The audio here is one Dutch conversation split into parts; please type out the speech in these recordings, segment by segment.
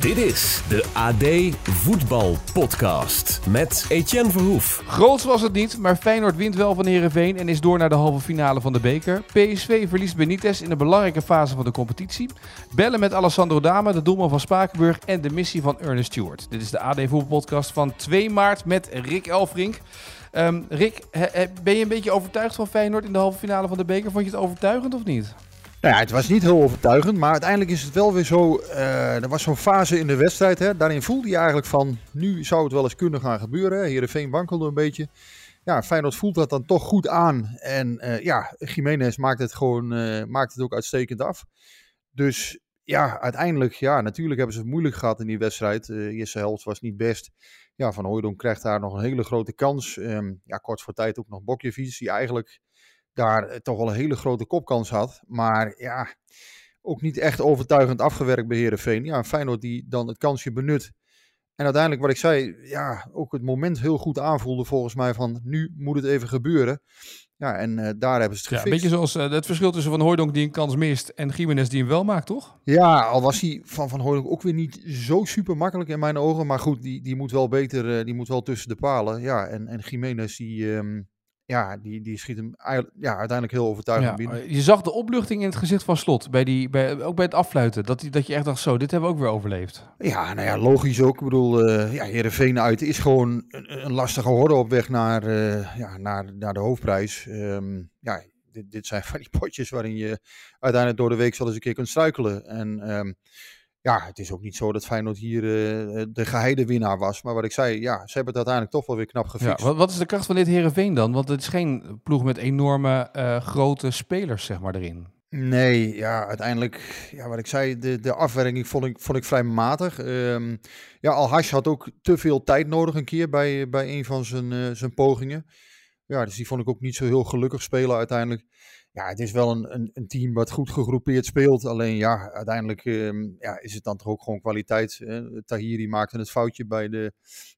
Dit is de AD Voetbal Podcast met Etienne Verhoef. Groots was het niet, maar Feyenoord wint wel van Herenveen en is door naar de halve finale van de beker. PSV verliest Benitez in een belangrijke fase van de competitie. Bellen met Alessandro Dama, de doelman van Spakenburg en de missie van Ernest Stewart. Dit is de AD Voetbal Podcast van 2 maart met Rick Elfrink. Um, Rick, ben je een beetje overtuigd van Feyenoord in de halve finale van de beker? Vond je het overtuigend of niet? Nou ja, het was niet heel overtuigend, maar uiteindelijk is het wel weer zo. Uh, er was zo'n fase in de wedstrijd. Hè, daarin voelde je eigenlijk van. Nu zou het wel eens kunnen gaan gebeuren. Heerenveen wankelde een beetje. Ja, Feyenoord voelt dat dan toch goed aan. En uh, ja, Jiménez maakt het gewoon uh, maakt het ook uitstekend af. Dus ja, uiteindelijk, ja, natuurlijk hebben ze het moeilijk gehad in die wedstrijd. de eerste helft was niet best. Ja, Van Hooydonk krijgt daar nog een hele grote kans. Um, ja, kort voor tijd ook nog Bokjevic, die eigenlijk daar eh, toch wel een hele grote kopkans had. Maar ja, ook niet echt overtuigend afgewerkt bij Herenveen. Ja, Feyenoord die dan het kansje benut. En uiteindelijk wat ik zei, ja, ook het moment heel goed aanvoelde volgens mij van nu moet het even gebeuren. Ja, en uh, daar hebben ze het gefixt. Ja, een beetje zoals uh, het verschil tussen Van Hooydonk die een kans mist en Jiménez die hem wel maakt, toch? Ja, al was hij van Van Hooydonk ook weer niet zo super makkelijk in mijn ogen. Maar goed, die, die moet wel beter, uh, die moet wel tussen de palen. Ja, en, en Jiménez die... Um, ja, die, die schiet hem ja, uiteindelijk heel overtuigend ja, binnen. Je zag de opluchting in het gezicht van Slot, bij die, bij, ook bij het afluiten. Dat, die, dat je echt dacht, zo, dit hebben we ook weer overleefd. Ja, nou ja, logisch ook. Ik bedoel, uh, ja, Heerenveen uit is gewoon een, een lastige horde op weg naar, uh, ja, naar, naar de hoofdprijs. Um, ja, dit, dit zijn van die potjes waarin je uiteindelijk door de week zal eens een keer kunt struikelen. En um, ja, het is ook niet zo dat Feyenoord hier uh, de geheide winnaar was. Maar wat ik zei, ja, ze hebben het uiteindelijk toch wel weer knap gefixt. Ja, wat, wat, is de kracht van dit Herenveen dan? Want het is geen ploeg met enorme uh, grote spelers, zeg maar, erin. Nee, ja, uiteindelijk, ja, wat ik zei, de, de afwerking vond ik, vond ik vrij matig. Um, ja, Al-Hash had ook te veel tijd nodig een keer bij, bij een van zijn, uh, zijn pogingen. Ja, dus die vond ik ook niet zo heel gelukkig spelen uiteindelijk ja, het is wel een, een, een, team wat goed gegroepeerd speelt. Alleen ja, uiteindelijk um, ja, is het dan toch ook gewoon kwaliteit. Hè? Tahiri maakte het foutje bij de,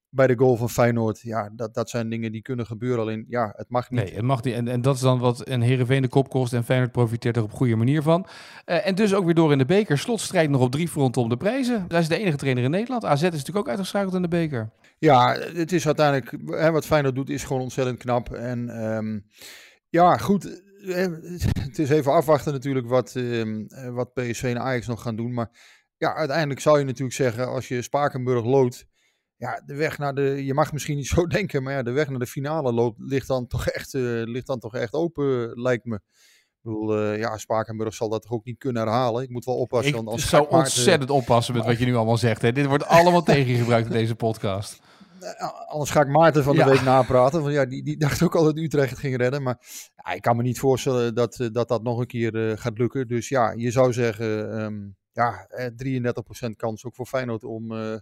bij de goal van Feyenoord. Ja, dat, dat zijn dingen die kunnen gebeuren. Alleen ja, het mag niet. Nee, het mag niet. En, en dat is dan wat een Heerenveen de kop kost. En Feyenoord profiteert er op goede manier van. Uh, en dus ook weer door in de beker. Slotstrijd nog op drie fronten om de prijzen. Hij is de enige trainer in Nederland. AZ is natuurlijk ook uitgeschakeld in de beker. Ja, het is uiteindelijk... Hè, wat Feyenoord doet is gewoon ontzettend knap. En um, ja, goed het is even afwachten natuurlijk wat, uh, wat PSV en Ajax nog gaan doen. Maar ja, uiteindelijk zou je natuurlijk zeggen, als je Spakenburg loopt, ja, de weg naar de, je mag misschien niet zo denken, maar ja, de weg naar de finale loopt, ligt dan toch echt, uh, ligt dan toch echt open, lijkt me. Ik bedoel, uh, ja, Spakenburg zal dat toch ook niet kunnen herhalen. Ik moet wel oppassen. Ik als zou ontzettend oppassen met wat je nu allemaal zegt. Hè. Dit wordt allemaal tegengebruikt in deze podcast. Anders ga ik Maarten van de ja. week napraten. Want ja, die, die dacht ook al dat Utrecht het ging redden. Maar ja, ik kan me niet voorstellen dat uh, dat, dat nog een keer uh, gaat lukken. Dus ja, je zou zeggen, um, ja, 33% kans ook voor Feyenoord om uh,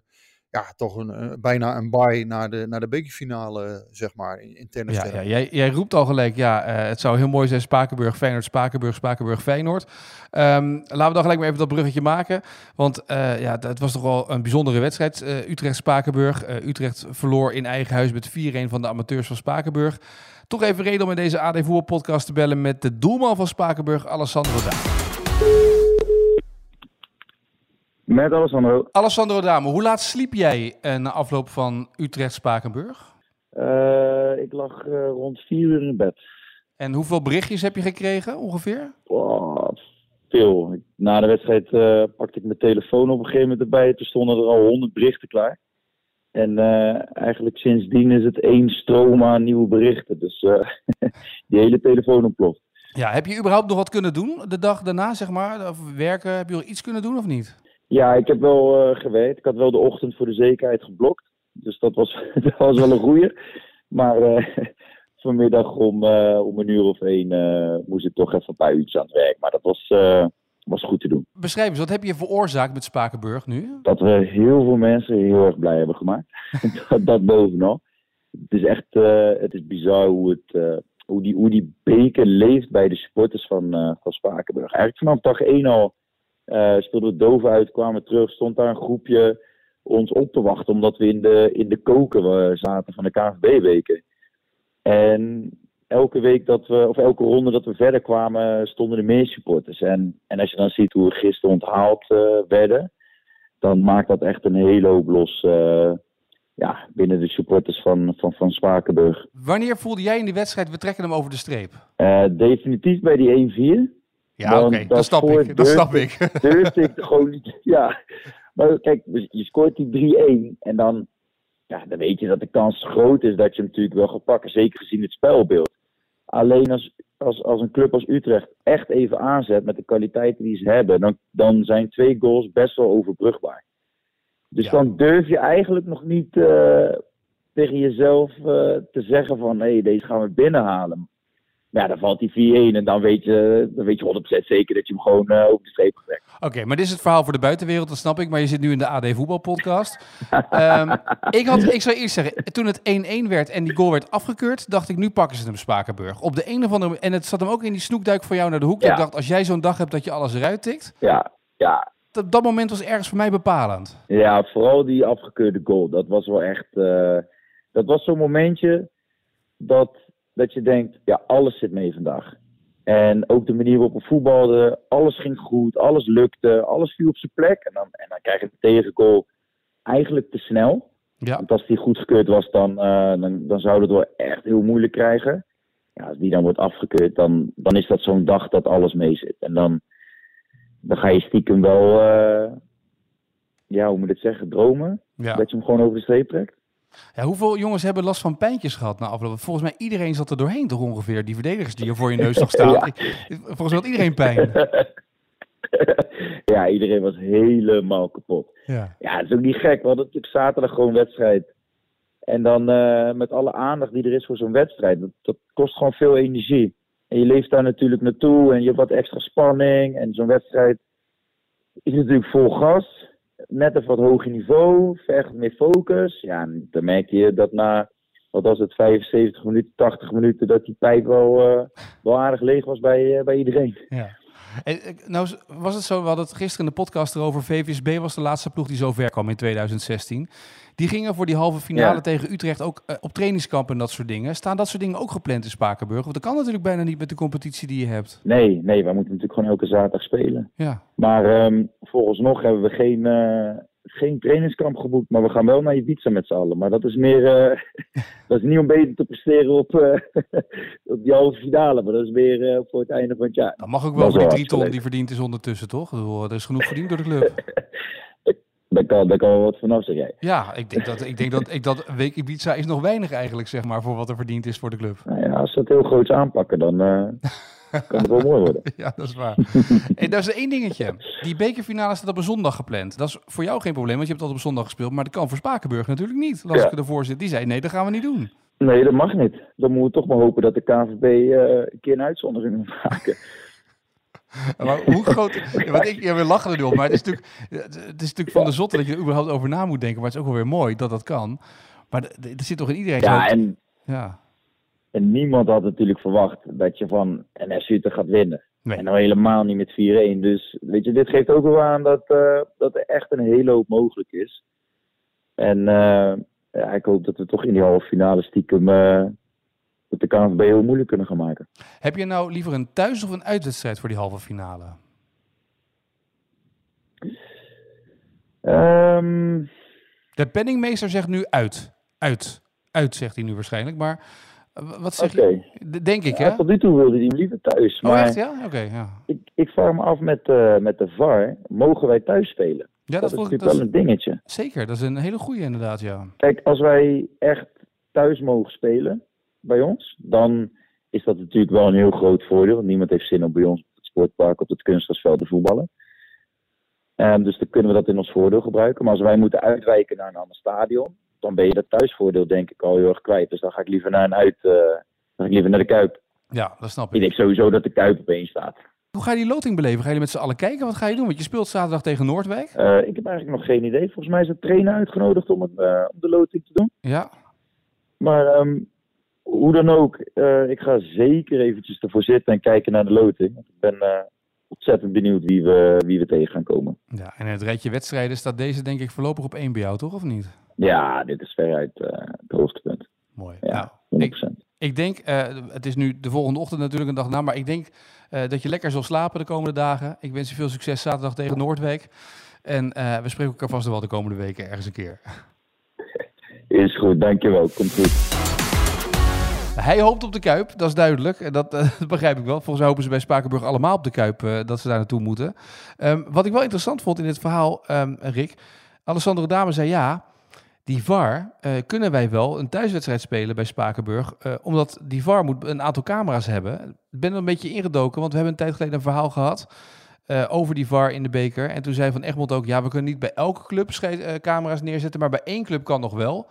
ja, toch een, uh, bijna een bye naar de, naar de bekerfinale, zeg maar, in, in tennis. Ja, ja, jij, jij roept al gelijk, ja, uh, het zou heel mooi zijn Spakenburg, Feyenoord, Spakenburg, Spakenburg, Feyenoord. Um, laten we dan gelijk maar even dat bruggetje maken, want uh, ja, het was toch wel een bijzondere wedstrijd. Utrecht-Spakenburg, Utrecht verloor in eigen huis met 4-1 van de amateurs van Spakenburg. Toch even reden om in deze AD Voetbal podcast te bellen met de doelman van Spakenburg, Alessandro Daan. Met Alessandro. Alessandro Dame, hoe laat sliep jij uh, na afloop van Utrecht-Spakenburg? Uh, ik lag uh, rond vier uur in bed. En hoeveel berichtjes heb je gekregen ongeveer? Oh, veel. Na de wedstrijd pakte ik mijn telefoon op een gegeven moment erbij. Toen stonden er al honderd berichten klaar. En eigenlijk sindsdien is het één stroom aan nieuwe berichten. Dus die hele telefoon ontploft. Ja, heb je überhaupt nog wat kunnen doen de dag daarna, zeg maar? Of werken, heb je nog iets kunnen doen of niet? Ja, ik heb wel uh, gewerkt. Ik had wel de ochtend voor de zekerheid geblokt. Dus dat was, dat was wel een goeie. Maar uh, vanmiddag om, uh, om een uur of één moest ik toch even een paar uurtjes aan het werk. Maar dat was, was goed te doen. Beschrijf eens, wat heb je veroorzaakt met Spakenburg nu? Dat we heel veel mensen heel erg blij hebben gemaakt. dat, dat bovenal. Het is echt het is bizar hoe het, hoe, die, hoe die beker leeft bij de supporters van, eh, van Spakenburg. Eigenlijk vanaf dag 1 al eh speelden we doof uit, kwamen terug, stond daar een groepje ons op te wachten, omdat we in de, in de koken eh, zaten van de KNVB-weken. En elke week dat we, of elke ronde dat we verder kwamen, stonden er meer supporters. En, en als je dan ziet hoe we gisteren onthaald eh, werden, dan maakt dat echt een hele hoop los ja, binnen de supporters van, van, van Spakenburg. Wanneer voelde jij in die wedstrijd, we trekken hem over de streep? Definitief bij die 1-4. Ja, oké, Want dat snap ik. Dat snap ik. durfde ik gewoon niet. Ja, maar kijk, je scoort die 3-1 en dan, ja, dan weet je dat de kans groot is dat je hem natuurlijk wel gaat pakken. Zeker gezien het spelbeeld. Alleen als, als, als een club als Utrecht echt even aanzet met de kwaliteiten die ze hebben, dan, dan zijn twee goals best wel overbrugbaar. Dus Ja. dan durf je eigenlijk nog niet eh, tegen jezelf eh, te zeggen van hé, deze gaan we binnenhalen. Maar ja, dan valt die 4-1 en dan weet je, dan weet je 100% zeker dat je hem gewoon eh, over de streep gewerkt. Oké, maar dit is het verhaal voor de buitenwereld, dat snap ik. Maar je zit nu in de AD Voetbalpodcast. Ehm ik, had, ik zou eerst zeggen, toen het 1-1 werd en die goal werd afgekeurd, dacht ik, nu pakken ze hem Spakenburg. Op de een of andere En het zat hem ook in die snoekduik voor jou naar de hoek. Ja. Ik dacht, als jij zo'n dag hebt dat je alles eruit tikt, Ja, ja, dat, dat moment was ergens voor mij bepalend. Ja, vooral die afgekeurde goal. Dat was wel echt. eh, dat was zo'n momentje dat, dat je denkt: ja, alles zit mee vandaag. En ook de manier waarop we voetbalden, alles ging goed, alles lukte, alles viel op zijn plek. En dan, en dan krijg je de tegengoal eigenlijk te snel. Ja, Want als die goedgekeurd was, dan, eh, dan, dan zou het wel echt heel moeilijk krijgen. Ja, als die dan wordt afgekeurd, dan, dan is dat zo'n dag dat alles mee zit. En dan, dan ga je stiekem wel, eh, ja, hoe moet ik het zeggen, dromen. ja. Dat je hem gewoon over de streep trekt. Ja. Hoeveel jongens hebben last van pijntjes gehad na afloop? Volgens mij iedereen zat er doorheen toch ongeveer, die verdedigers die er voor je neus nog staan. Ja. Volgens mij had iedereen pijn. ja, iedereen was helemaal kapot. Ja. Ja, het is ook niet gek. We hadden natuurlijk zaterdag gewoon wedstrijd. En dan eh, met alle aandacht die er is voor zo'n wedstrijd. Dat, dat kost gewoon veel energie. En je leeft daar natuurlijk naartoe en je hebt wat extra spanning. En zo'n wedstrijd is natuurlijk vol gas. Net even wat hoger niveau, vergt meer focus. Ja, dan merk je dat na, wat was het, 75 minuten, 80 minuten, dat die pijp wel, eh, wel aardig leeg was bij, eh, bij iedereen. Ja. Eh, nou, was het zo, we hadden het gisteren in de podcast erover. VVSB was de laatste ploeg die zo ver kwam in 2016. Die gingen voor die halve finale Ja. tegen Utrecht ook eh, op trainingskamp en dat soort dingen. Staan dat soort dingen ook gepland in Spakenburg? Want dat kan natuurlijk bijna niet met de competitie die je hebt. Nee, nee, wij moeten natuurlijk gewoon elke zaterdag spelen. Ja, Maar ehm volgens nog hebben we geen, eh, geen trainingskamp geboekt. Maar we gaan wel naar Ibiza met z'n allen. Maar dat is meer. eh, dat is niet om beter te presteren op, eh, op die halve finale. Maar dat is weer eh, voor het einde van het jaar. dat mag ook Dat wel is voor die drie ton die verdiend is ondertussen, toch? Er is genoeg verdiend door de club. Daar kan, daar kan wel wat vanaf, zeg jij. Ja, ik denk dat, ik denk dat, ik dat week Ibiza is nog weinig eigenlijk, zeg maar, voor wat er verdiend is voor de club. Nou ja, als ze het heel groots aanpakken, dan kan het wel mooi worden. Ja, dat is waar. hey, dat is één dingetje. Die bekerfinale staat op een zondag gepland. Dat is voor jou geen probleem, want je hebt altijd op zondag gespeeld. Maar dat kan voor Spakenburg natuurlijk niet. Las Ja. ik ervoor zit. Die zei, nee, dat gaan we niet doen. Nee, dat mag niet. Dan moeten we toch maar hopen dat de KVB eh, een keer een uitzondering moet maken. Maar hoe groot... Want ik, ja, we lachen er nu op, maar het is natuurlijk, het is natuurlijk van de zotte dat je er überhaupt over na moet denken. Maar het is ook wel weer mooi dat dat kan. Maar er zit toch in iedereen Ja, zo... en Ja, En niemand had natuurlijk verwacht dat je van NS Utrecht gaat winnen. Nee. En nou helemaal niet met 4-1. Dus weet je, dit geeft ook wel aan dat, eh, dat er echt een hele hoop mogelijk is. En ja, ik hoop dat we toch in die halve finale stiekem eh, dat de KNVB heel moeilijk kunnen gaan maken. Heb je nou liever een thuis- of een uitwedstrijd voor die halve finale? Ehm, De penningmeester zegt nu uit. Uit. Uit, zegt hij nu waarschijnlijk. Maar wat zeg je? Denk ik, hè? ja, tot nu toe wilde hij hem liever thuis. Oh, Maar echt, ja? Oké, ja. ik, ik vraag me af met, eh, met de VAR, mogen wij thuis spelen? Ja, dat, dat, is natuurlijk wel een dingetje. zeker. Dat is een hele goede inderdaad, ja. Kijk, als wij echt thuis mogen spelen bij ons, dan is dat natuurlijk wel een heel groot voordeel. Want niemand heeft zin om bij ons op het sportpark, op het kunstgrasveld te voetballen. Ehm, dus dan kunnen we dat in ons voordeel gebruiken. Maar als wij moeten uitwijken naar een ander stadion, dan ben je dat thuisvoordeel denk ik al heel erg kwijt. Dus dan ga ik liever naar een uit, eh, dan ga ik liever naar de Kuip. Ja, dat snap Ik ik. denk sowieso dat de Kuip op één staat. Hoe ga je die loting beleven? Ga je met z'n allen kijken? Wat ga je doen? Want je speelt zaterdag tegen Noordwijk. Eh, ik heb eigenlijk nog geen idee. Volgens mij is de trainer uitgenodigd om, het, eh, om de loting te doen. Ja. Maar ehm, hoe dan ook, ik ga zeker eventjes ervoor zitten en kijken naar de loting. Ik ben ontzettend benieuwd wie we, wie we tegen gaan komen. Ja, en het rijtje wedstrijden staat deze denk ik voorlopig op één bij jou, toch? Of niet? Ja, dit is veruit uh, het hoogtepunt. Mooi. Ja, nou, 100%. Ik, ik denk, het is nu de volgende ochtend natuurlijk een dag na, maar ik denk dat je lekker zal slapen de komende dagen. Ik wens je veel succes zaterdag tegen Noordwijk. En we spreken elkaar vast wel de komende weken ergens een keer. Is goed, dankjewel. Komt goed. Hij hoopt op de Kuip, dat is duidelijk. En dat, uh, dat begrijp ik wel. Volgens mij hopen ze bij Spakenburg allemaal op de Kuip uh, dat ze daar naartoe moeten. Um, wat ik wel interessant vond in dit verhaal, um, Rick. Alessandro Dame zei ja, die VAR uh, kunnen wij wel een thuiswedstrijd spelen bij Spakenburg. omdat die VAR moet een aantal camera's hebben. Ik ben er een beetje ingedoken, want we hebben een tijd geleden een verhaal gehad... over die VAR in de beker. En toen zei Van Egmond ook... ja, we kunnen niet bij elke club camera's neerzetten... maar bij één club kan nog wel...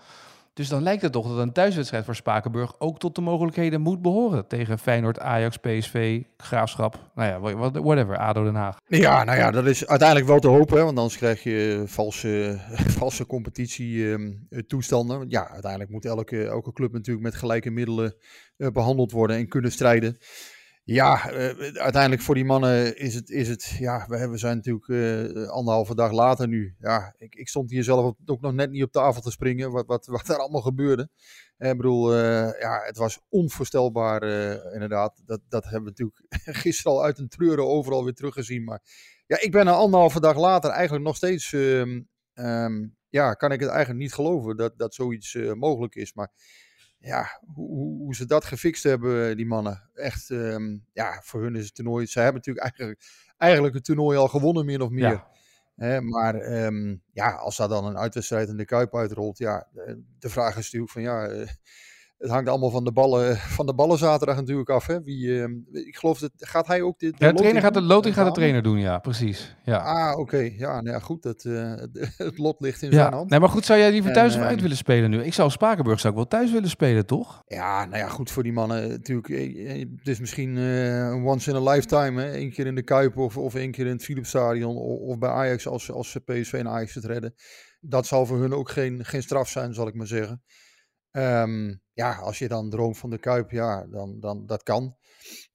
Dus dan lijkt het toch dat een thuiswedstrijd voor Spakenburg ook tot de mogelijkheden moet behoren. Tegen Feyenoord, Ajax, PSV, Graafschap, nou ja, whatever, ADO Den Haag. Ja, nou ja, dat is uiteindelijk wel te hopen, want anders krijg je valse, valse competitietoestanden. Um, ja, uiteindelijk moet elke, elke club natuurlijk met gelijke middelen uh, behandeld worden en kunnen strijden. Ja, uh, uiteindelijk voor die mannen is het, is het ja, we, zijn natuurlijk uh, anderhalve dag later nu. Ja, ik, ik stond hier zelf ook nog net niet op tafel te springen, wat, wat, wat er allemaal gebeurde. Uh, ik bedoel, ja, het was onvoorstelbaar inderdaad. Dat, dat hebben we natuurlijk gisteren al uit een treuren overal weer teruggezien. Maar ja, ik ben een anderhalve dag later eigenlijk nog steeds, um, ja, kan ik het eigenlijk niet geloven dat, dat zoiets mogelijk is. Maar ja, hoe, hoe, ze dat gefixt hebben, die mannen. Echt, um, ja, voor hun is het toernooi. Ze hebben natuurlijk eigenlijk, eigenlijk het toernooi al gewonnen, min of meer. Ja. Maar um, ja, als daar dan een uitwedstrijd in de Kuip uitrolt, ja, de vraag is natuurlijk van ja, uh, het hangt allemaal van de ballen, van de ballen zaterdag natuurlijk af. Hè? Wie, uh, ik geloof dat gaat hij ook dit. Ja, de trainer gaat de loting gaat de trainer doen, ja, precies. Ja. Ah, oké. Okay. Ja, nou ja, goed. Dat, uh, het lot ligt in ja. zijn hand. Nee, maar goed, zou jij liever thuis En, of uit ehm, willen spelen nu? Ik zou Spakenburg zou ik wel thuis willen spelen, toch? Ja, nou ja, goed voor die mannen natuurlijk. eh, eh, Het is misschien eh, een once in a lifetime. Hè? Eén keer in de Kuip of, of één keer in het Philipsstadion of, of bij Ajax als, als ze PSV en Ajax het redden. Dat zal voor hun ook geen, geen straf zijn, zal ik maar zeggen. Ehm, ja, als je dan droomt van de Kuip, ja, dan, dan dat kan.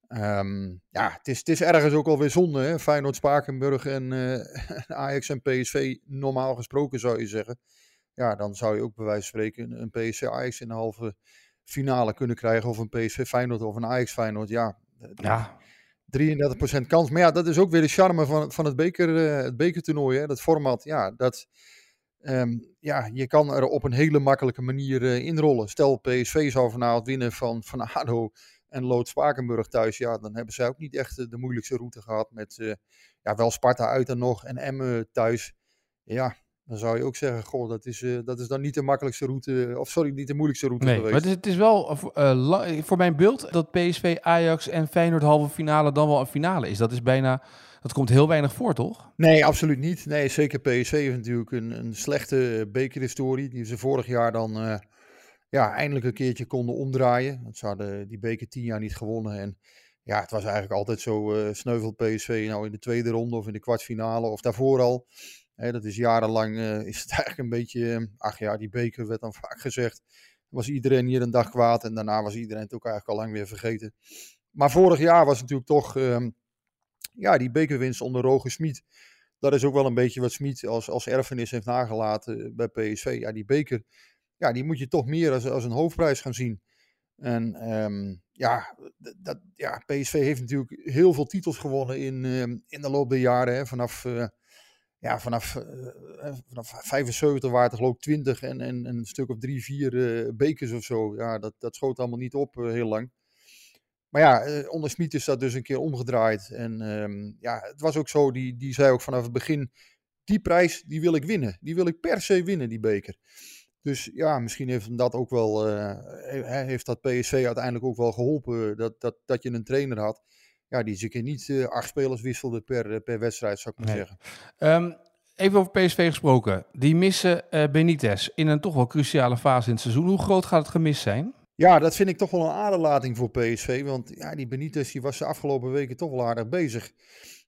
Ehm, ja, het is, het is ergens ook alweer zonde. Hè? Feyenoord, Spakenburg en eh, Ajax en PSV, normaal gesproken zou je zeggen. Ja, dan zou je ook bij wijze van spreken een PSV Ajax in de halve finale kunnen krijgen. Of een PSV Feyenoord of een Ajax Feyenoord. Ja, Ja, 33% kans. Maar ja, dat is ook weer de charme van, van het, beker, eh, het bekertoernooi. Hè? Dat format, ja, dat... ehm, ja, je kan er op een hele makkelijke manier eh, inrollen. Stel, PSV zou vanavond winnen van, van ADO en Lood Spakenburg thuis. Ja, dan hebben zij ook niet echt eh, de moeilijkste route gehad. Met eh, ja, wel Sparta uit en nog en Emmen thuis. Ja, dan zou je ook zeggen, goh, dat is, dat is dan niet de makkelijkste route. Of sorry, niet de moeilijkste route nee. geweest. Maar het is, het is wel voor mijn beeld dat PSV, Ajax en Feyenoord halve finale dan wel een finale is. Dat is bijna, dat komt heel weinig voor, toch? Nee, absoluut niet. Nee, zeker PSV heeft natuurlijk een, een slechte bekerhistorie. Die ze vorig jaar dan eh, ja, eindelijk een keertje konden omdraaien. Want ze hadden die beker tien jaar niet gewonnen. En ja, het was eigenlijk altijd zo eh sneuvelt PSV nou in de tweede ronde of in de kwartfinale of daarvoor al. Hè, dat is jarenlang, eh, is het eigenlijk een beetje, eh, ach ja, die beker werd dan vaak gezegd. Was iedereen hier een dag kwaad en daarna was iedereen het ook eigenlijk al lang weer vergeten. Maar vorig jaar was natuurlijk toch, ehm, ja, die bekerwinst onder Roger Smit. Dat is ook wel een beetje wat Smit als, als erfenis heeft nagelaten bij PSV. Ja, die beker, ja, die moet je toch meer als, als een hoofdprijs gaan zien. En ehm, ja, dat, ja, PSV heeft natuurlijk heel veel titels gewonnen in, ehm, in de loop der jaren. Hè, vanaf, eh, ja, vanaf, eh, eh, vanaf 75 waren het geloof ik 20 en, en, en een stuk of drie, vier eh, bekers of zo. Ja, dat, dat schoot allemaal niet op eh, heel lang. Maar ja, eh, onder Smit is dat dus een keer omgedraaid. En ehm, ja, het was ook zo, die, die zei ook vanaf het begin, die prijs, die wil ik winnen. Die wil ik per se winnen, die beker. Dus ja, misschien heeft dat ook wel, eh, he- heeft dat PSV uiteindelijk ook wel geholpen, dat, dat, dat je een trainer had. Ja, die eens een keer niet eh, acht spelers wisselde per, eh, per wedstrijd, zou ik maar Nee. zeggen. Ehm, even over PSV gesproken. Die missen eh, Benitez in een toch wel cruciale fase in het seizoen. Hoe groot gaat het gemis zijn? Ja, dat vind ik toch wel een aderlating voor PSV. Want ja, die Benitez die was de afgelopen weken toch wel aardig bezig.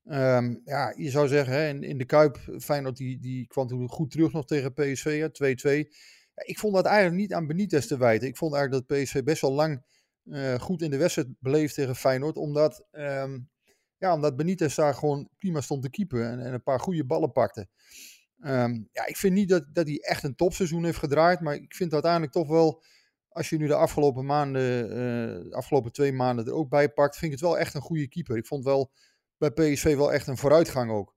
Ehm, ja, je zou zeggen, hè, in, in de Kuip, Feyenoord die, die kwam toen goed terug nog tegen PSV, hè, 2-2. Ja, ik vond dat eigenlijk niet aan Benitez te wijten. Ik vond eigenlijk dat PSV best wel lang eh, goed in de wedstrijd beleefd tegen Feyenoord. Omdat, ehm, ja, omdat Benitez daar gewoon prima stond te keepen en, en een paar goede ballen pakte. Ehm, ja, ik vind niet dat, dat hij echt een topseizoen heeft gedraaid. Maar ik vind uiteindelijk toch wel, als je nu de afgelopen maanden, eh, de afgelopen twee maanden er ook bij pakt, vind ik het wel echt een goede keeper. Ik vond wel bij PSV wel echt een vooruitgang ook.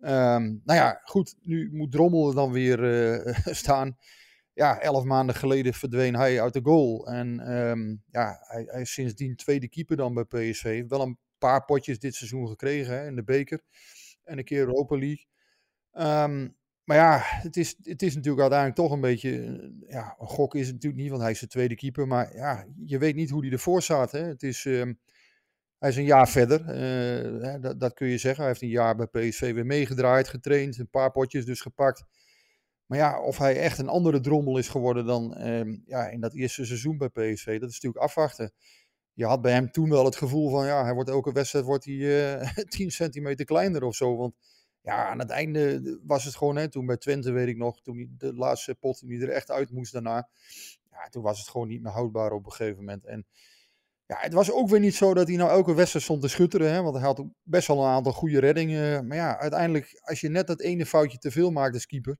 Ehm, nou ja, goed, nu moet Drommel dan weer eh, staan. Ja, elf maanden geleden verdween hij uit de goal. En ehm, ja, hij, hij, is sindsdien tweede keeper dan bij PSV. Wel een paar potjes dit seizoen gekregen hè, in de beker. En een keer Europa League. Um, maar ja, het is, het is natuurlijk uiteindelijk toch een beetje. Eh, ja, een gok is het natuurlijk niet, want hij is de tweede keeper. Maar ja, je weet niet hoe hij ervoor staat. Hè. Het is, um, hij is een jaar verder, uh, dat, dat, kun je zeggen. Hij heeft een jaar bij PSV weer meegedraaid, getraind, een paar potjes dus gepakt. Maar ja, of hij echt een andere drommel is geworden dan um, ja, in dat eerste seizoen bij PSV, dat is natuurlijk afwachten. Je had bij hem toen wel het gevoel van, ja, hij wordt elke wedstrijd wordt hij, uh, 10 centimeter kleiner of zo. Want ja, aan het einde was het gewoon, hè, toen bij Twente weet ik nog, toen de laatste pot die er echt uit moest daarna. Ja, toen was het gewoon niet meer houdbaar op een gegeven moment. En ja, het was ook weer niet zo dat hij nou elke wedstrijd stond te schutteren. Hè, want hij had best wel een aantal goede reddingen. Maar ja, uiteindelijk, als je net dat ene foutje te veel maakt als keeper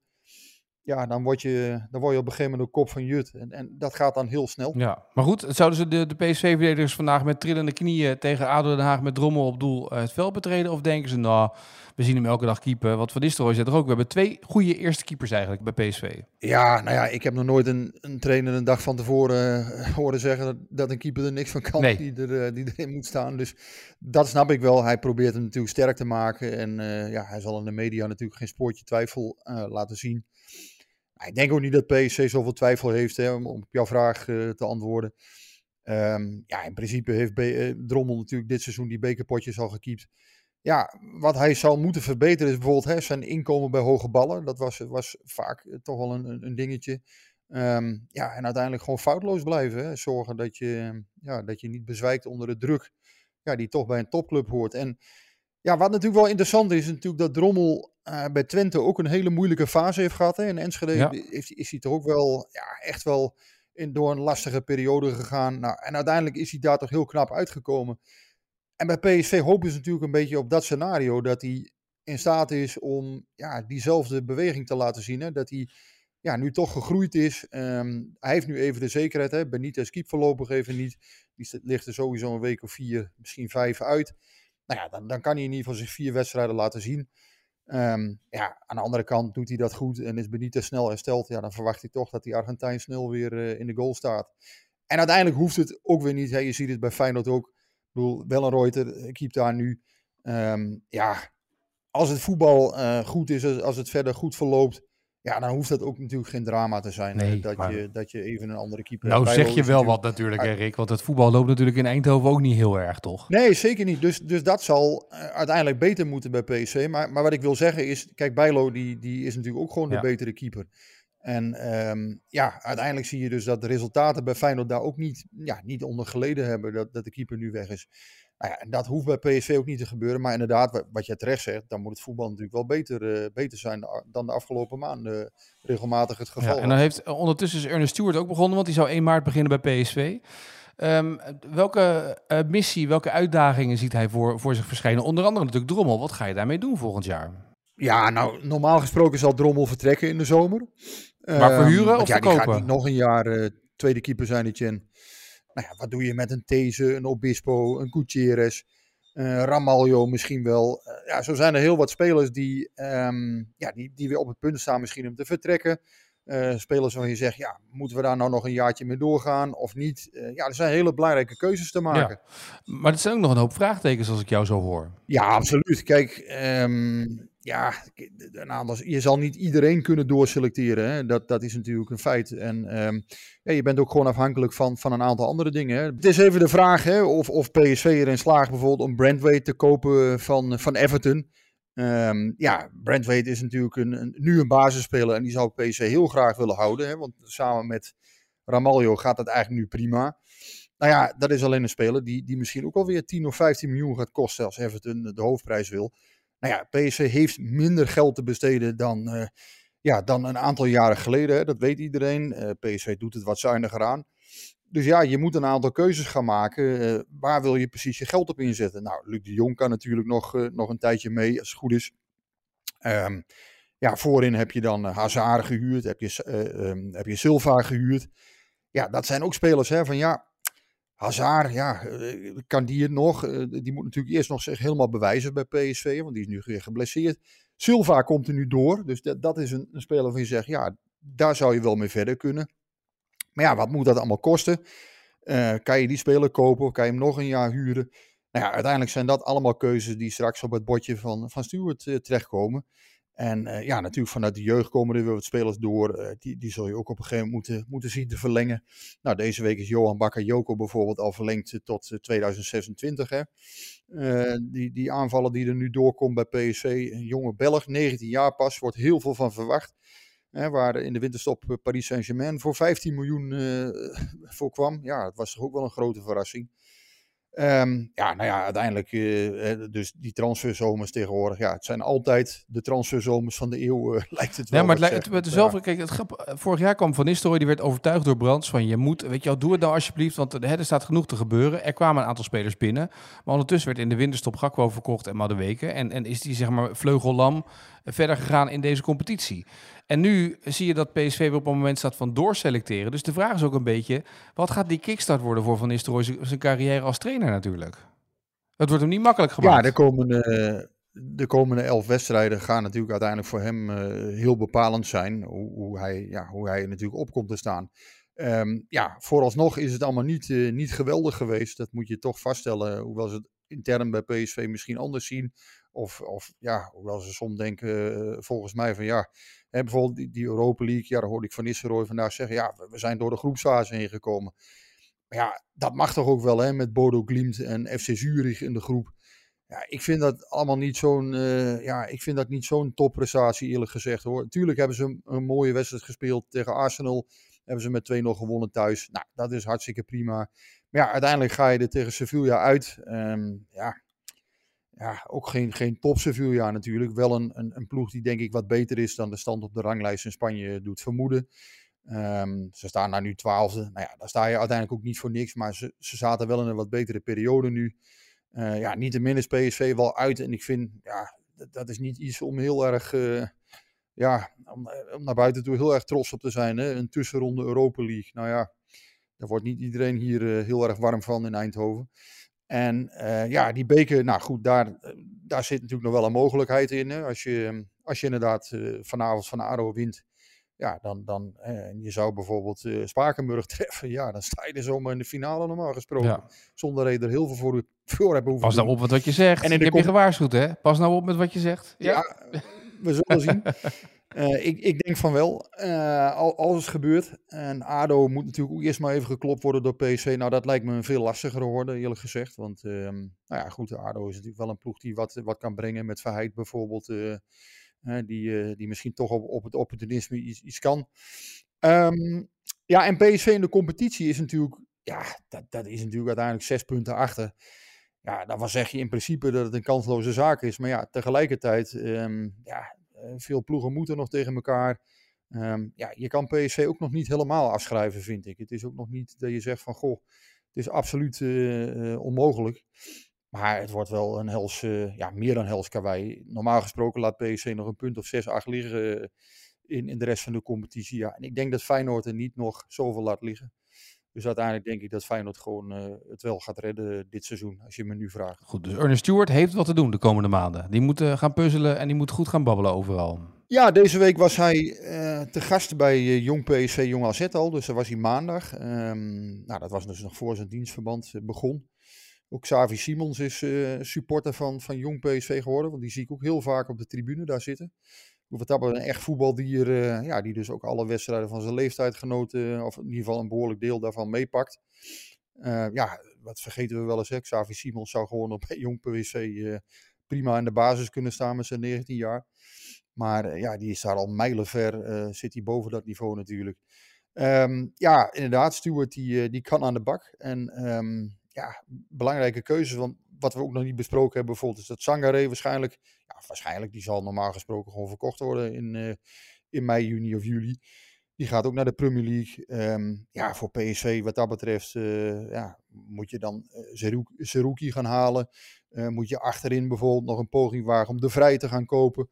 ja, dan word, je, dan word je op een gegeven moment een kop van Jut. En, en dat gaat dan heel snel. Ja, maar goed, zouden ze de, de PSV-verdedigers vandaag met trillende knieën tegen ADO Den Haag met Drommel op doel uh, het veld betreden? Of denken ze, nou, we zien hem elke dag keeper. Wat Van Nistelrooy zegt er ook, we hebben twee goede eerste keepers eigenlijk bij PSV. Ja, nou ja, ik heb nog nooit een, een trainer een dag van tevoren uh, horen zeggen dat een keeper er niks van kan, nee. die, er, uh, die erin moet staan. Dus dat snap ik wel. Hij probeert hem natuurlijk sterk te maken. En ja, hij zal in de media natuurlijk geen spoortje twijfel laten zien. Ik denk ook niet dat PSC zoveel twijfel heeft hè, om, op jouw vraag uh, te antwoorden. Um, ja, in principe heeft uh, Drommel natuurlijk dit seizoen die bekerpotjes al gekiept. Ja, wat hij zou moeten verbeteren is bijvoorbeeld hè, zijn inkomen bij hoge ballen. Dat was, was vaak uh, toch wel een, een dingetje. Um, ja, en uiteindelijk gewoon foutloos blijven. Hè. Zorgen dat je, ja, dat je niet bezwijkt onder de druk ja, die toch bij een topclub hoort. En ja, wat natuurlijk wel interessant is natuurlijk dat Drommel uh, bij Twente ook een hele moeilijke fase heeft gehad. Hè. In Enschede ja. is hij toch ook wel ja, echt wel in, door een lastige periode gegaan. Nou, en uiteindelijk is hij daar toch heel knap uitgekomen. En bij PSV hopen ze natuurlijk een beetje op dat scenario. Dat hij in staat is om ja, diezelfde beweging te laten zien. Hè. Dat hij ja, nu toch gegroeid is. Um, hij heeft nu even de zekerheid. Hè. Benitez keep voorlopig even niet. Die ligt er sowieso een week of vier, misschien vijf uit. Nou ja, dan, dan kan hij in ieder geval zich vier wedstrijden laten zien. Um, ja, aan de andere kant doet hij dat goed en is Benitez snel hersteld. Ja, dan verwacht ik toch dat die Argentijn snel weer uh, in de goal staat. En uiteindelijk hoeft het ook weer niet. Hè. Je ziet het bij Feyenoord ook. Ik bedoel, Wellenreuter keept daar nu. Um, ja, als het voetbal uh, goed is, als het verder goed verloopt, ja, dan hoeft dat ook natuurlijk geen drama te zijn. Nee, dat, maar... je, dat je even een andere keeper Nou zeg je wel wat natuurlijk, Erik. Want het voetbal loopt natuurlijk in Eindhoven ook niet heel erg, toch? Nee, zeker niet. Dus, dus dat zal uh, uiteindelijk beter moeten bij PSV. Maar, maar wat ik wil zeggen is, kijk, Bijlo die, die is natuurlijk ook gewoon ja. de betere keeper. En um, ja, uiteindelijk zie je dus dat de resultaten bij Feyenoord daar ook niet, ja, niet onder geleden hebben dat, dat de keeper nu weg is. Nou ja, en dat hoeft bij PSV ook niet te gebeuren. Maar inderdaad, wat jij terecht zegt, dan moet het voetbal natuurlijk wel beter, uh, beter zijn dan de afgelopen maanden uh, regelmatig het geval. Ja, en dan heeft ondertussen is Ernest Stewart ook begonnen, want die zou 1 maart beginnen bij PSV. Um, welke uh, missie, welke uitdagingen ziet hij voor, voor zich verschijnen? Onder andere natuurlijk Drommel. Wat ga je daarmee doen volgend jaar? Ja, nou, normaal gesproken zal Drommel vertrekken in de zomer. Maar verhuren um, of ja, verkopen? Die gaat niet nog een jaar tweede keeper zijn, Etienne. Nou ja, wat doe je met een These, een Obispo, een Gutierrez, uh, Ramaljo misschien wel. Uh, ja, zo zijn er heel wat spelers die, um, ja, die, die weer op het punt staan misschien om te vertrekken. Uh, spelers waarvan je zegt, ja, moeten we daar nou nog een jaartje mee doorgaan of niet? ja, er zijn hele belangrijke keuzes te maken. Ja. Maar er zijn ook nog een hoop vraagtekens als ik jou zo hoor. Ja, absoluut. Kijk, um, ja, een je zal niet iedereen kunnen doorselecteren. Hè? Dat, dat is natuurlijk een feit. En um, ja, je bent ook gewoon afhankelijk van, van een aantal andere dingen. Hè? Het is even de vraag hè, of, of PSV erin slaagt bijvoorbeeld om Brandweight te kopen van, van Everton. Um, ja, Brandweight is natuurlijk een, een, nu een basisspeler en die zou PSV heel graag willen houden. Hè? Want samen met Ramaljo gaat dat eigenlijk nu prima. Nou ja, dat is alleen een speler die, die misschien ook alweer 10 of 15 miljoen gaat kosten als Everton de hoofdprijs wil. Nou ja, PSV heeft minder geld te besteden dan, uh, ja, dan een aantal jaren geleden. Dat weet iedereen. Uh, PSV doet het wat zuiniger aan. dus ja, je moet een aantal keuzes gaan maken. Eh, waar wil je precies je geld op inzetten? Nou, Luc de Jong kan natuurlijk nog, eh, nog een tijdje mee, als het goed is. Ehm, ja, voorin heb je dan Hazard gehuurd, heb je, um, heb je Silva gehuurd. Ja, dat zijn ook spelers hè, van ja, Hazard, ja, kan die het nog? die moet natuurlijk eerst nog zich helemaal bewijzen bij PSV, want die is nu weer geblesseerd. Silva komt er nu door, dus dat, is een, een speler van je zegt, ja, daar zou je wel mee verder kunnen. Maar ja, wat moet dat allemaal kosten? Uh, kan je die speler kopen of kan je hem nog een jaar huren? Nou ja, uiteindelijk zijn dat allemaal keuzes die straks op het bordje van, van Stuart terechtkomen. En uh, ja, natuurlijk vanuit de jeugd komen er weer wat spelers door. die, die zul je ook op een gegeven moment moeten, moeten zien te verlengen. Nou, deze week is Johan Bakayoko bijvoorbeeld al verlengd tot 2026. Hè. die, die aanvallen die er nu doorkomt bij PSV. Een jonge Belg, 19 jaar pas, wordt heel veel van verwacht. Hè, waar in de winterstop eh, Paris Saint-Germain voor 15 miljoen voor kwam. Ja, het was toch ook wel een grote verrassing. Um, ja, nou ja, uiteindelijk, uh, dus die transferzomers tegenwoordig, ja, het zijn altijd de transferzomers van de eeuw, uh, lijkt het wel. Ja, maar het, lijkt, het, zelf, ja. kijk, het grap, vorig jaar kwam Van Nistelrooy, die werd overtuigd door Brands van je moet, weet je wel, doe het nou alsjeblieft, want hè, er staat genoeg te gebeuren. Er kwamen een aantal spelers binnen, maar ondertussen werd in de winterstop Gakpo verkocht en weken en, en is die, zeg maar, vleugellam verder gegaan in deze competitie. En nu zie je dat PSV weer op een moment staat van doorselecteren. Dus de vraag is ook een beetje, wat gaat die kickstart worden voor Van Nistelrooy zijn carrière als trainer natuurlijk? Het wordt hem niet makkelijk gemaakt. Ja, de komende, de komende elf wedstrijden gaan natuurlijk uiteindelijk voor hem uh, heel bepalend zijn. Hoe, hoe, hij, ja, hoe hij natuurlijk op komt te staan. Um, ja, vooralsnog is het allemaal niet, uh, niet geweldig geweest. Dat moet je toch vaststellen. Hoewel ze het intern bij PSV misschien anders zien. Of, of ja, hoewel ze soms denken, uh, volgens mij van ja, hè, bijvoorbeeld die, die, Europa League, ja, daar hoorde ik van Nistelrooy vandaag zeggen, ja, we zijn door de groepsfase heen gekomen. Maar ja, dat mag toch ook wel, hè, met Bodo Glimt en FC Zurich in de groep. Ja, ik vind dat allemaal niet zo'n, uh, ja, ik vind dat niet zo'n topprestatie eerlijk gezegd hoor. Natuurlijk hebben ze een, mooie wedstrijd gespeeld tegen Arsenal. Hebben ze met 2-0 gewonnen thuis. Nou, dat is hartstikke prima. Maar ja, uiteindelijk ga je er tegen Sevilla uit. Um, ja, ja, ook geen, geen top Sevilla natuurlijk. Wel een, een, een, ploeg die denk ik wat beter is dan de stand op de ranglijst in Spanje doet vermoeden. Um, ze staan daar nu twaalfde. Nou ja, daar sta je uiteindelijk ook niet voor niks. Maar ze, ze zaten wel in een wat betere periode nu. Uh, ja, niet te min is PSV wel uit. En ik vind, ja, dat, dat is niet iets om heel erg, uh, ja, om, om, naar buiten toe heel erg trots op te zijn. Hè? Een tussenronde Europa League. Nou ja, daar wordt niet iedereen hier heel erg warm van in Eindhoven. En uh, ja, die beker, nou goed, daar, daar zit natuurlijk nog wel een mogelijkheid in. Hè? Als, je, als je inderdaad uh, vanavond van ADO wint, ja, dan, dan je zou bijvoorbeeld uh, Spakenburg treffen. Ja, dan sta je er zomaar in de finale normaal gesproken. Ja. Zonder dat je er heel veel voor, voor hebben hoeven Pas nou op met wat je zegt. En ik heb je gewaarschuwd, hè? Pas nou op met wat je zegt. Ja, ja we zullen zien. Uh, ik, ik, denk van wel, uh, als het gebeurt. En ADO moet natuurlijk ook eerst maar even geklopt worden door PSV. Nou, dat lijkt me een veel lastiger worden, eerlijk gezegd. Want, uh, nou ja, goed, ADO is natuurlijk wel een ploeg die wat, wat kan brengen. Met Verheid bijvoorbeeld, eh, die, die misschien toch op, op het opportunisme iets, iets kan. Um, ja, en PSV in de competitie is natuurlijk, ja, dat, dat is natuurlijk uiteindelijk zes punten achter. Ja, dan zeg je in principe dat het een kansloze zaak is. Maar ja, tegelijkertijd, um, ja, eh, veel ploegen moeten nog tegen elkaar. Um, ja, je kan PSV ook nog niet helemaal afschrijven, vind ik. Het is ook nog niet dat je zegt van, goh, het is absoluut uh, uh, onmogelijk. Maar het wordt wel een hels, ja, meer dan hels karwei. Normaal gesproken laat PSV nog een punt of 6, 8 liggen in, in de rest van de competitie. Ja. En ik denk dat Feyenoord er niet nog zoveel laat liggen. Dus uiteindelijk denk ik dat Feyenoord gewoon uh, het wel gaat redden dit seizoen, als je me nu vraagt. Goed, dus Ernest Stewart heeft wat te doen de komende maanden. Die moet uh, gaan puzzelen en die moet goed gaan babbelen overal. Ja, deze week was hij uh, te gast bij Jong PSV Jong AZ al, dus dat was hij maandag. Um, nou, dat was dus nog voor zijn dienstverband begon. Ook Xavi Simons is supporter van, van Jong PSV geworden, want die zie ik ook heel vaak op de tribune daar zitten een echt voetbaldier, uh, ja, die dus ook alle wedstrijden van zijn leeftijdgenoten, of in ieder geval een behoorlijk deel daarvan meepakt. Uh, ja, wat vergeten we wel eens, hè? Xavi Simons zou gewoon op jong PwC eh, prima in de basis kunnen staan met zijn 19 jaar. Maar ja, die is daar al mijlenver, zit hij boven dat niveau natuurlijk. Um, ja, inderdaad, Stuart die, die kan aan de bak. En um, ja, belangrijke keuzes, want wat we ook nog niet besproken hebben, bijvoorbeeld, is dat Sangare waarschijnlijk, ja, waarschijnlijk, die zal normaal gesproken gewoon verkocht worden in, uh, in mei, juni of juli. Die gaat ook naar de Premier League. Ehm, ja, voor PSV wat dat betreft eh, ja, moet je dan uh, Zerouki gaan halen. Moet je achterin bijvoorbeeld nog een poging wagen om de Vrij te gaan kopen.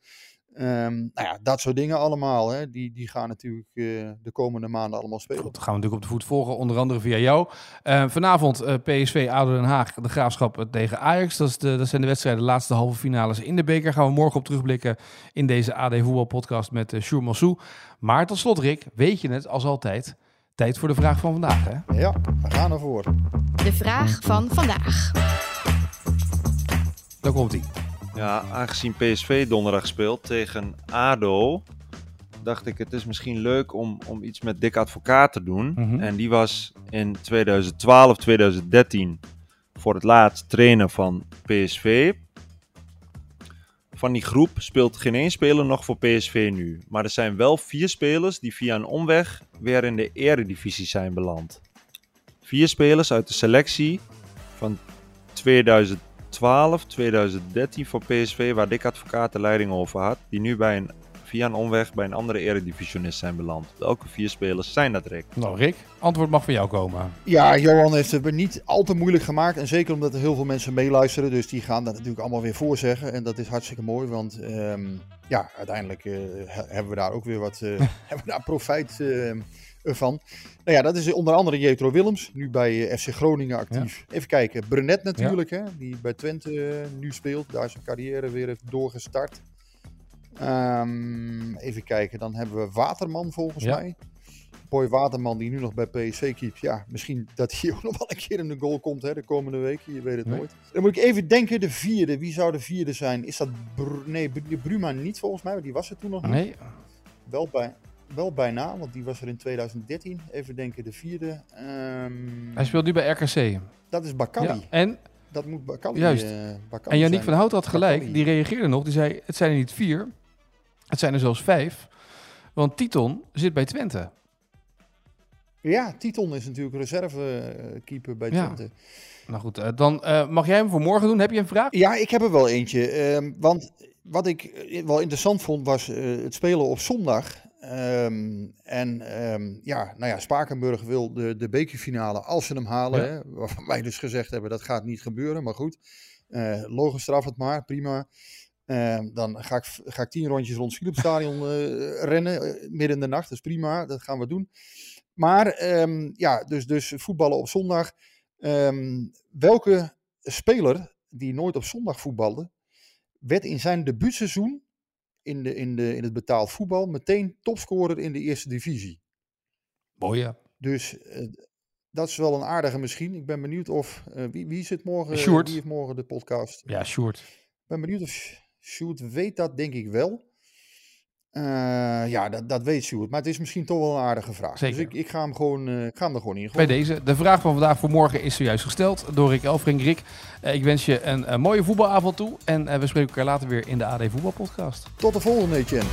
Um, nou ja, dat soort dingen allemaal. Hè, die, die gaan natuurlijk uh, de komende maanden allemaal spelen. Dat gaan we natuurlijk op de voet volgen, onder andere via jou. Uh, vanavond uh, PSV, ADO Den Haag, de Graafschap tegen Ajax. Dat, is de, dat zijn de wedstrijden, de laatste halve finales in de beker. Gaan we morgen op terugblikken in deze AD Voetbal podcast met uh, Sjoerd Massou. Maar tot slot Rick, weet je het als altijd... Tijd voor de vraag van vandaag, hè? Ja, we gaan ervoor. De vraag van vandaag. Daar komt hij. Ja, aangezien PSV donderdag speelt tegen ADO, dacht ik het is misschien leuk om, om iets met Dick Advocaat te doen. Mhm. En die was in 2012, 2013 voor het laatst trainer van PSV. Van die groep speelt geen één speler nog voor PSV nu. Maar er zijn wel vier spelers die via een omweg weer in de eredivisie zijn beland. Vier spelers uit de selectie van 2012, 2013 voor PSV, waar Dick Advocaat de leiding over had, die nu bij een, via een omweg bij een andere eredivisionist zijn beland. Welke vier spelers zijn dat, Rick? Nou, Rick, antwoord mag van jou komen. Ja, Johan heeft het me niet al te moeilijk gemaakt. En zeker omdat er heel veel mensen meeluisteren. Dus die gaan dat natuurlijk allemaal weer voorzeggen. En dat is hartstikke mooi. Want um, ja, uiteindelijk uh, hebben we daar ook weer wat uh, hebben we daar profijt uh, van. Nou ja, dat is onder andere Jetro Willems. Nu bij FC Groningen actief. Ja. Even kijken. Brenet natuurlijk. Ja. Hè, die bij Twente nu speelt. Daar zijn carrière weer heeft doorgestart. Um, even kijken. Dan hebben we Waterman volgens ja. mij. Boy Waterman die nu nog bij PSV keept. Ja, misschien dat hij ook nog wel een keer in de goal komt hè, de komende weken. Je weet het nee. nooit. Dan moet ik even denken, de vierde. Wie zou de vierde zijn? Is dat... Br nee, Bruma niet volgens mij. Die was er toen nog niet. Nee. Wel, bij, wel bijna, want die was er in 2013. Even denken, de vierde. Um, Hij speelt nu bij RKC. Dat is Bakali. Ja, en... Dat moet Bakali, Juist. Uh, Bakali en Yannick zijn. van Hout had gelijk. Bakali. Die reageerde nog. Die zei, het zijn er niet vier. Het zijn er zelfs vijf. Want Titon zit bij Twente. Ja, Titon is natuurlijk reservekeeper bij Twente. Ja. Nou goed, uh, dan uh, mag jij hem voor morgen doen. Heb je een vraag? Ja, ik heb er wel eentje. Uh, want wat ik wel interessant vond was eh, het spelen op zondag. Um, en um, ja, nou ja, Spakenburg wil de, de bekerfinale als ze hem halen. Ja. Hè, waarvan wij dus gezegd hebben dat gaat niet gebeuren. Maar goed, uh, logisch straf het maar, prima. Uh, dan ga ik, ga ik tien rondjes rond het Philipsstadion uh, rennen, uh, midden in de nacht. Dat is prima, dat gaan we doen. Maar um, ja, dus, dus voetballen op zondag. Welke speler die nooit op zondag voetbalde, werd in zijn debuutseizoen in, de, in, de, in het betaald voetbal meteen topscorer in de eerste divisie? Mooi ja. Dus dat is wel een aardige misschien. Ik ben benieuwd of, wie, wie zit morgen, Sjoerd. wie heeft morgen de podcast? Ja, Sjoerd. Ik ben benieuwd of Sjoerd weet dat, denk ik wel. Uh, ja, dat, dat weet Sjoerd. Maar het is misschien toch wel een aardige vraag. Zeker. Dus ik, ik, ga hem gewoon, uh, ik ga hem er gewoon in Bij deze. De vraag van vandaag voor morgen is zojuist gesteld door Rick Elfring. Rick, uh, ik wens je een, een, mooie voetbalavond toe. En we spreken elkaar later weer in de AD Voetbalpodcast. Tot de volgende, Etienne.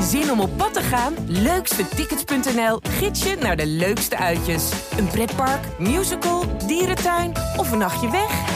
Zin om op pad te gaan? Leukstetickets.nl gids je naar de leukste uitjes. Een pretpark, musical, dierentuin of een nachtje weg?